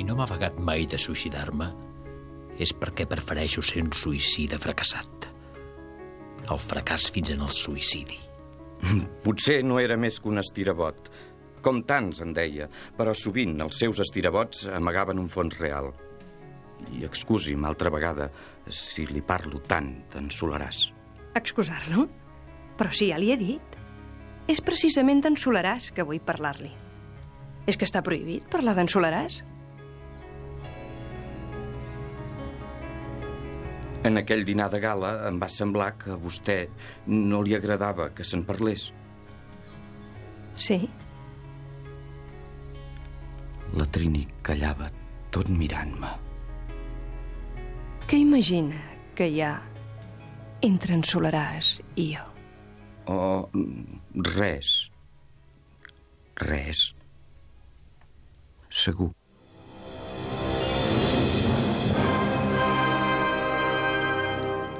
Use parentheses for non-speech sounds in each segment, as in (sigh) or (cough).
Si no m'ha vagat mai de suïcidar-me, és perquè prefereixo ser un suïcida fracassat. El fracàs fins en el suïcidi. (laughs) Potser no era més que un estirabot, com tants en deia, però sovint els seus estirabots amagaven un fons real. I excusi'm altra vegada si li parlo tant d'en Solaràs. Excusar-lo? Però si ja li he dit. És precisament d'en Solaràs que vull parlar-li. És que està prohibit parlar d'en Solaràs? En aquell dinar de gala em va semblar que a vostè no li agradava que se'n parlés. Sí. La Trini callava tot mirant-me. Què imagina que hi ha entre en Solaràs i jo? Oh, res. Res. Segur.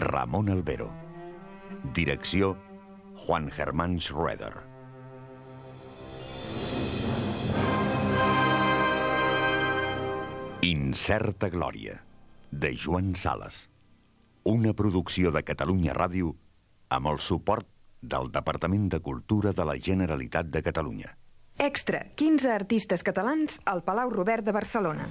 Ramon Albero. Direcció Juan Germán Schroeder. Incerta Glòria, de Joan Sales. Una producció de Catalunya Ràdio amb el suport del Departament de Cultura de la Generalitat de Catalunya. Extra, 15 artistes catalans al Palau Robert de Barcelona.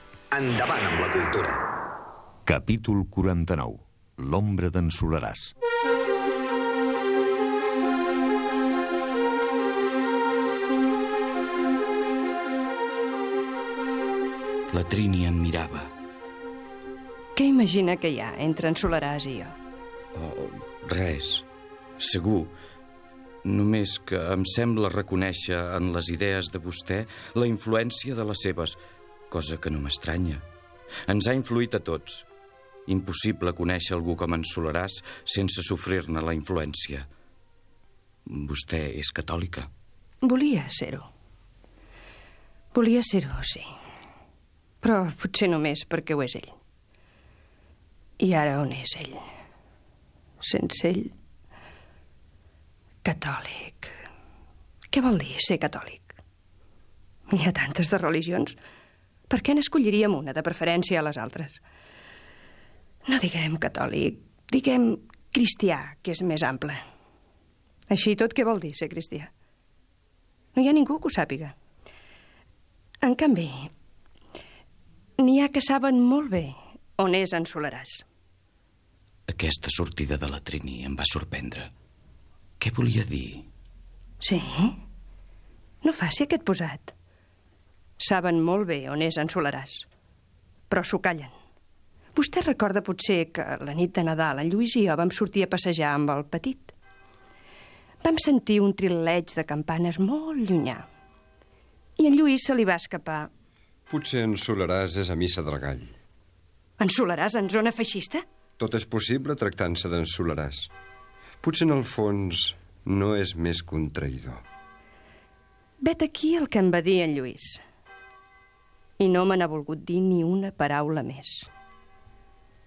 Endavant amb la cultura. Capítol 49. L'ombra d'en Solaràs. La Trini em mirava. Què imagina que hi ha entre en Solaràs i jo? Oh, res. Segur. Només que em sembla reconèixer en les idees de vostè la influència de les seves, cosa que no m'estranya. Ens ha influït a tots. Impossible conèixer algú com en Solaràs sense sofrir-ne la influència. Vostè és catòlica. Volia ser-ho. Volia ser-ho, sí. Però potser només perquè ho és ell. I ara on és ell? Sense ell... Catòlic. Què vol dir ser catòlic? N'hi ha tantes de religions. Per què n'escolliríem una de preferència a les altres? No diguem catòlic, diguem cristià, que és més ample. Així tot què vol dir ser cristià? No hi ha ningú que ho sàpiga. En canvi, n'hi ha que saben molt bé on és en Solaràs. Aquesta sortida de la Trini em va sorprendre. Què volia dir? Sí? No faci aquest posat. Saben molt bé on és en Solaràs, però s'ho callen. Vostè recorda potser que la nit de Nadal en Lluís i jo vam sortir a passejar amb el petit. Vam sentir un trileig de campanes molt llunyà. I en Lluís se li va escapar. Potser en Solaràs és a missa del gall. En Solaràs en zona feixista? Tot és possible tractant-se d'en Solaràs. Potser en el fons no és més que un traïdor. Vet aquí el que em va dir en Lluís. I no me n'ha volgut dir ni una paraula més.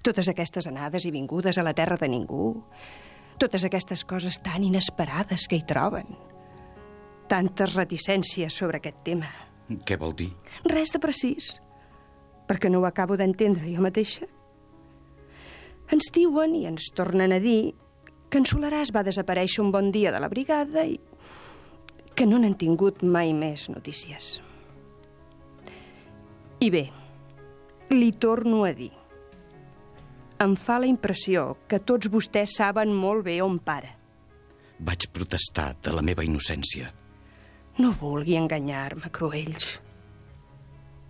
Totes aquestes anades i vingudes a la terra de ningú, totes aquestes coses tan inesperades que hi troben, tantes reticències sobre aquest tema. Què vol dir? Res de precís, perquè no ho acabo d'entendre jo mateixa. Ens diuen i ens tornen a dir que en Solaràs va desaparèixer un bon dia de la brigada i que no n'han tingut mai més notícies. I bé, li torno a dir. Em fa la impressió que tots vostès saben molt bé on para. Vaig protestar de la meva innocència. No vulgui enganyar-me, Cruells.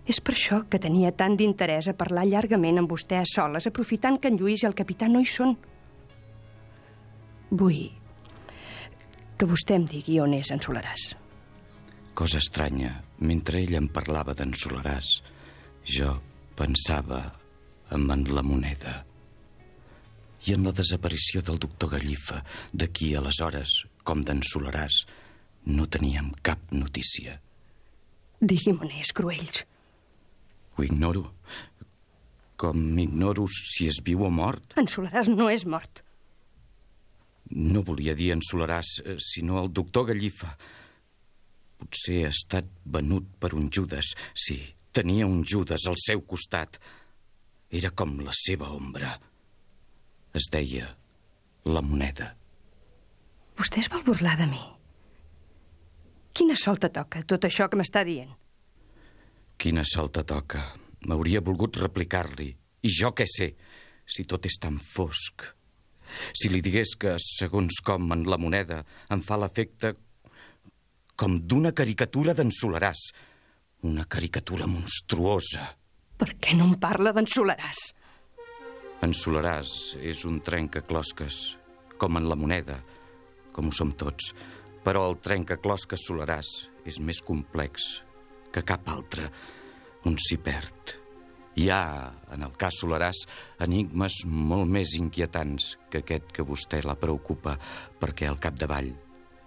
És per això que tenia tant d'interès a parlar llargament amb vostè a soles, aprofitant que en Lluís i el capità no hi són. Vull que vostè em digui on és en Solaràs. Cosa estranya, mentre ell em parlava d'en Solaràs, jo pensava en en la moneda i en la desaparició del doctor Gallifa, de qui aleshores, com d'en Solaràs, no teníem cap notícia. Digui'm on és, Cruells. Ho ignoro. Com ignoro si es viu o mort. En Solaràs no és mort. No volia dir en Solaràs, eh, sinó el doctor Gallifa. Potser ha estat venut per un Judas. Sí, tenia un Judas al seu costat. Era com la seva ombra. Es deia la moneda. Vostè es vol burlar de mi. Quina solta toca, tot això que m'està dient? Quina solta toca. M'hauria volgut replicar-li. I jo què sé, si tot és tan fosc. Si li digués que, segons com en la moneda, em fa l'efecte com d'una caricatura d'en Solaràs. Una caricatura monstruosa. Per què no em parla d'en Solaràs? En Solaràs és un trencaclosques, com en la moneda, com ho som tots. Però el trencaclosques Solaràs és més complex que cap altre. Un s'hi perd. Hi ha, en el cas Solaràs, enigmes molt més inquietants que aquest que vostè la preocupa, perquè al capdavall,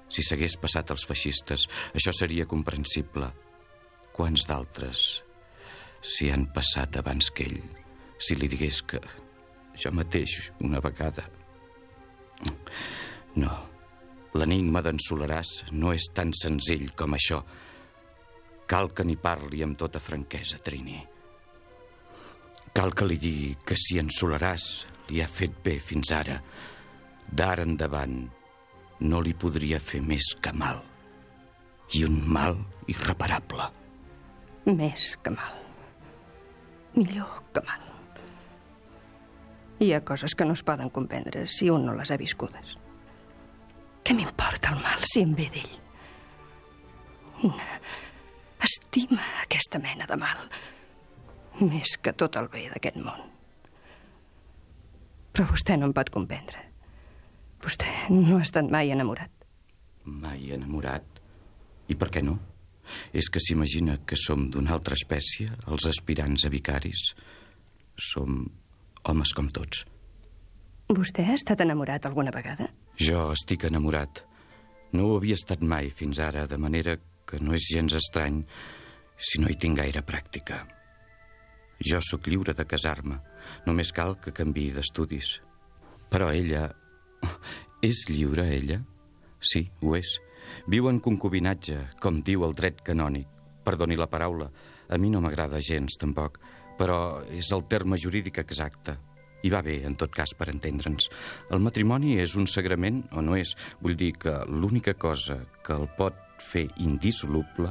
si s'hagués passat als feixistes, això seria comprensible. Quants d'altres s'hi han passat abans que ell? Si li digués que jo mateix una vegada... No, l'enigma d'en Solaràs no és tan senzill com això. Cal que n'hi parli amb tota franquesa, Trini. Cal que li digui que si en Solaràs li ha fet bé fins ara, d'ara endavant no li podria fer més que mal. I un mal irreparable. Més que mal. Millor que mal. Hi ha coses que no es poden comprendre si un no les ha viscudes. Què m'importa el mal si em ve d'ell? Estima aquesta mena de mal més que tot el bé d'aquest món. Però vostè no em pot comprendre. Vostè no ha estat mai enamorat. Mai enamorat? I per què no? És que s'imagina que som d'una altra espècie, els aspirants a vicaris. Som homes com tots. Vostè ha estat enamorat alguna vegada? Jo estic enamorat. No ho havia estat mai fins ara, de manera que no és gens estrany si no hi tinc gaire pràctica. Jo sóc lliure de casar-me. Només cal que canvi d'estudis. Però ella... (laughs) És lliure, ella? Sí, ho és. Viu en concubinatge, com diu el dret canònic. Perdoni la paraula, a mi no m'agrada gens, tampoc, però és el terme jurídic exacte. I va bé, en tot cas, per entendre'ns. El matrimoni és un sagrament o no és? Vull dir que l'única cosa que el pot fer indissoluble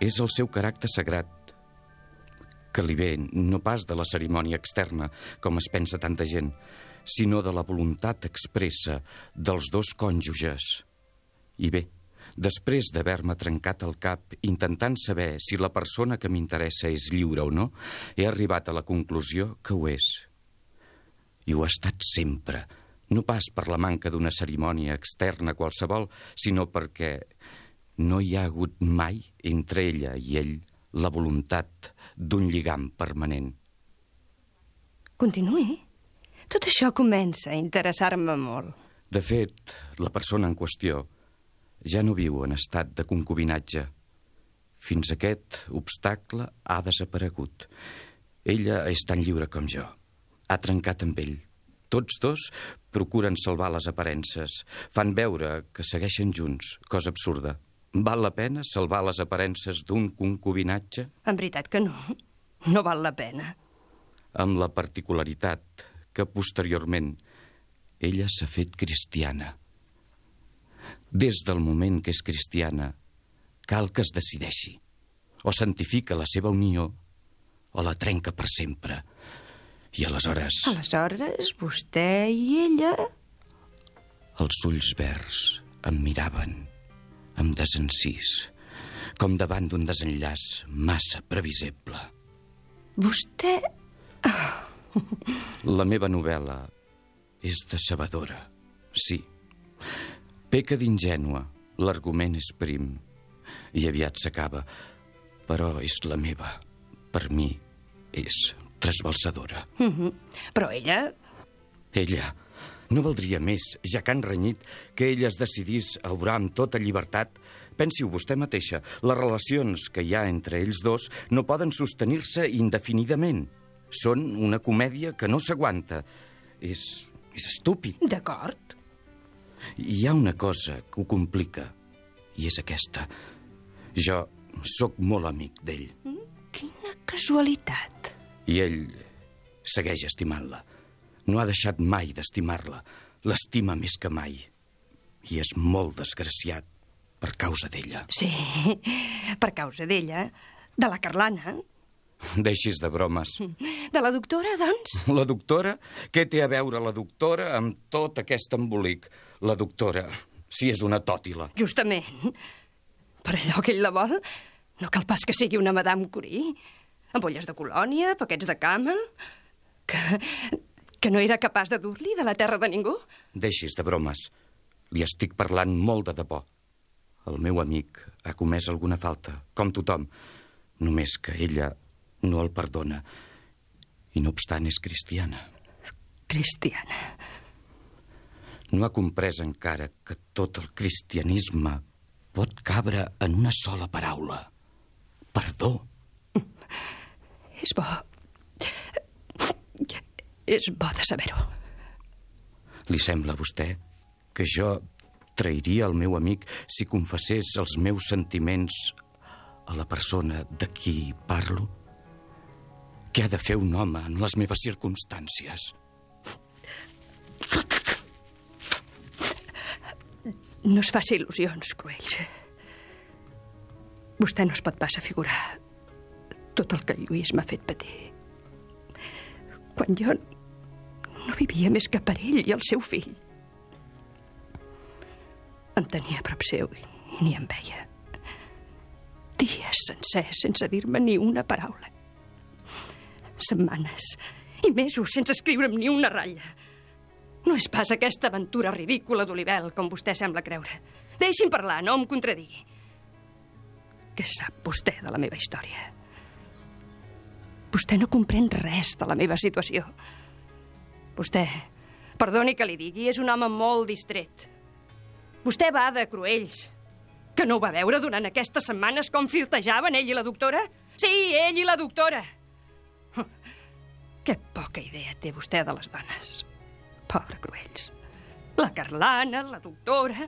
és el seu caràcter sagrat, que li ve no pas de la cerimònia externa, com es pensa tanta gent, sinó de la voluntat expressa dels dos cònjuges. I bé, després d'haver-me trencat el cap intentant saber si la persona que m'interessa és lliure o no, he arribat a la conclusió que ho és. I ho ha estat sempre, no pas per la manca d'una cerimònia externa qualsevol, sinó perquè no hi ha hagut mai entre ella i ell la voluntat d'un lligam permanent. Continuï. Tot això comença a interessar-me molt. De fet, la persona en qüestió ja no viu en estat de concubinatge. Fins aquest obstacle ha desaparegut. Ella és tan lliure com jo. Ha trencat amb ell. Tots dos procuren salvar les aparences. Fan veure que segueixen junts, cosa absurda. Val la pena salvar les aparences d'un concubinatge? En veritat que no. No val la pena. Amb la particularitat que posteriorment ella s'ha fet cristiana. Des del moment que és cristiana, cal que es decideixi. O santifica la seva unió o la trenca per sempre. I aleshores... Aleshores, vostè i ella... Els ulls verds em miraven amb desencís, com davant d'un desenllaç massa previsible. Vostè... La meva novel·la és decebedora, sí. Peca d'ingènua, l'argument és prim i aviat s'acaba, però és la meva. Per mi és trasbalsadora. Mm -hmm. Però ella... Ella no valdria més, ja que han renyit, que ella es decidís a obrar amb tota llibertat. Pensi-ho vostè mateixa, les relacions que hi ha entre ells dos no poden sostenir-se indefinidament. Són una comèdia que no s'aguanta. És, és estúpid. D'acord. Hi ha una cosa que ho complica, i és aquesta. Jo sóc molt amic d'ell. Quina casualitat. I ell segueix estimant-la. No ha deixat mai d'estimar-la. L'estima més que mai. I és molt desgraciat per causa d'ella. Sí, (laughs) per causa d'ella. De la Carlana. (laughs) Deixis de bromes. (laughs) De la doctora, doncs? La doctora? Què té a veure la doctora amb tot aquest embolic? La doctora, si és una tòtila. Justament. Per allò que ell la vol, no cal pas que sigui una Madame Curie. Ampolles de colònia, paquets de camel... Que, que no era capaç de dur-li de la terra de ningú? Deixis de bromes. Li estic parlant molt de debò. El meu amic ha comès alguna falta, com tothom. Només que ella no el perdona. I no obstant és cristiana. Cristiana. No ha comprès encara que tot el cristianisme pot cabre en una sola paraula. Perdó. (laughs) És bo. És bo de saber-ho. Li sembla a vostè que jo trairia el meu amic si confessés els meus sentiments a la persona de qui parlo? Què ha de fer un home en les meves circumstàncies? No es faci il·lusions, Cruells. Vostè no es pot pas afigurar tot el que Lluís m'ha fet patir. Quan jo no vivia més que per ell i el seu fill. Em tenia a prop seu i ni em veia. Dies sencers sense dir-me ni una paraula. Setmanes i mesos sense escriure'm ni una ratlla. No és pas aquesta aventura ridícula d'Olivel, com vostè sembla creure. Deixi'm parlar, no em contradigui. Què sap vostè de la meva història? Vostè no comprèn res de la meva situació. Vostè, perdoni que li digui, és un home molt distret. Vostè va de Cruells, que no ho va veure durant aquestes setmanes com flirtejaven ell i la doctora? Sí, ell i la doctora. Que poca idea té vostè de les dones. Pobre Cruells. La Carlana, la doctora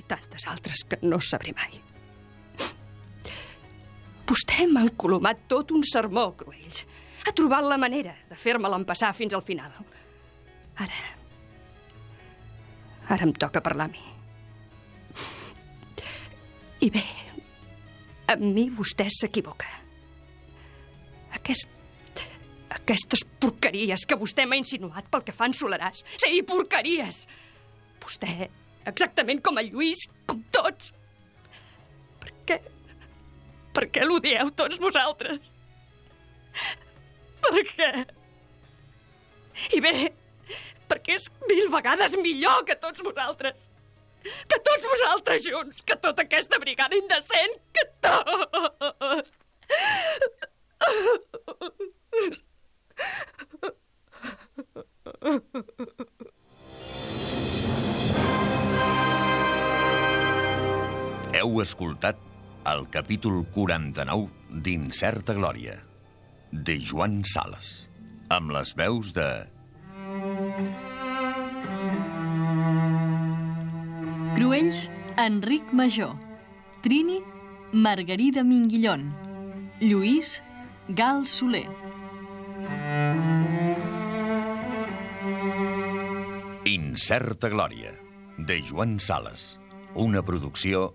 i tantes altres que no sabré mai. Vostè m'ha encolomat tot un sermó, Cruells. Ha trobat la manera de fer-me l'empassar fins al final. Ara... Ara em toca parlar a mi. I bé, amb mi vostè s'equivoca. Aquest... Aquestes porqueries que vostè m'ha insinuat pel que fan Solaràs. Sí, porqueries! Vostè, exactament com el Lluís, com tots. Per què... Per què l'odieu tots vosaltres? Per què? I bé, perquè és mil vegades millor que tots vosaltres. Que tots vosaltres junts, que tota aquesta brigada indecent, que tot... Heu escoltat el capítol 49 d'Incerta Glòria, de Joan Sales, amb les veus de... Cruells, Enric Major. Trini, Margarida Minguillón. Lluís, Gal Soler. Incerta Glòria, de Joan Sales, una producció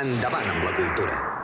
Endavant amb la cultura.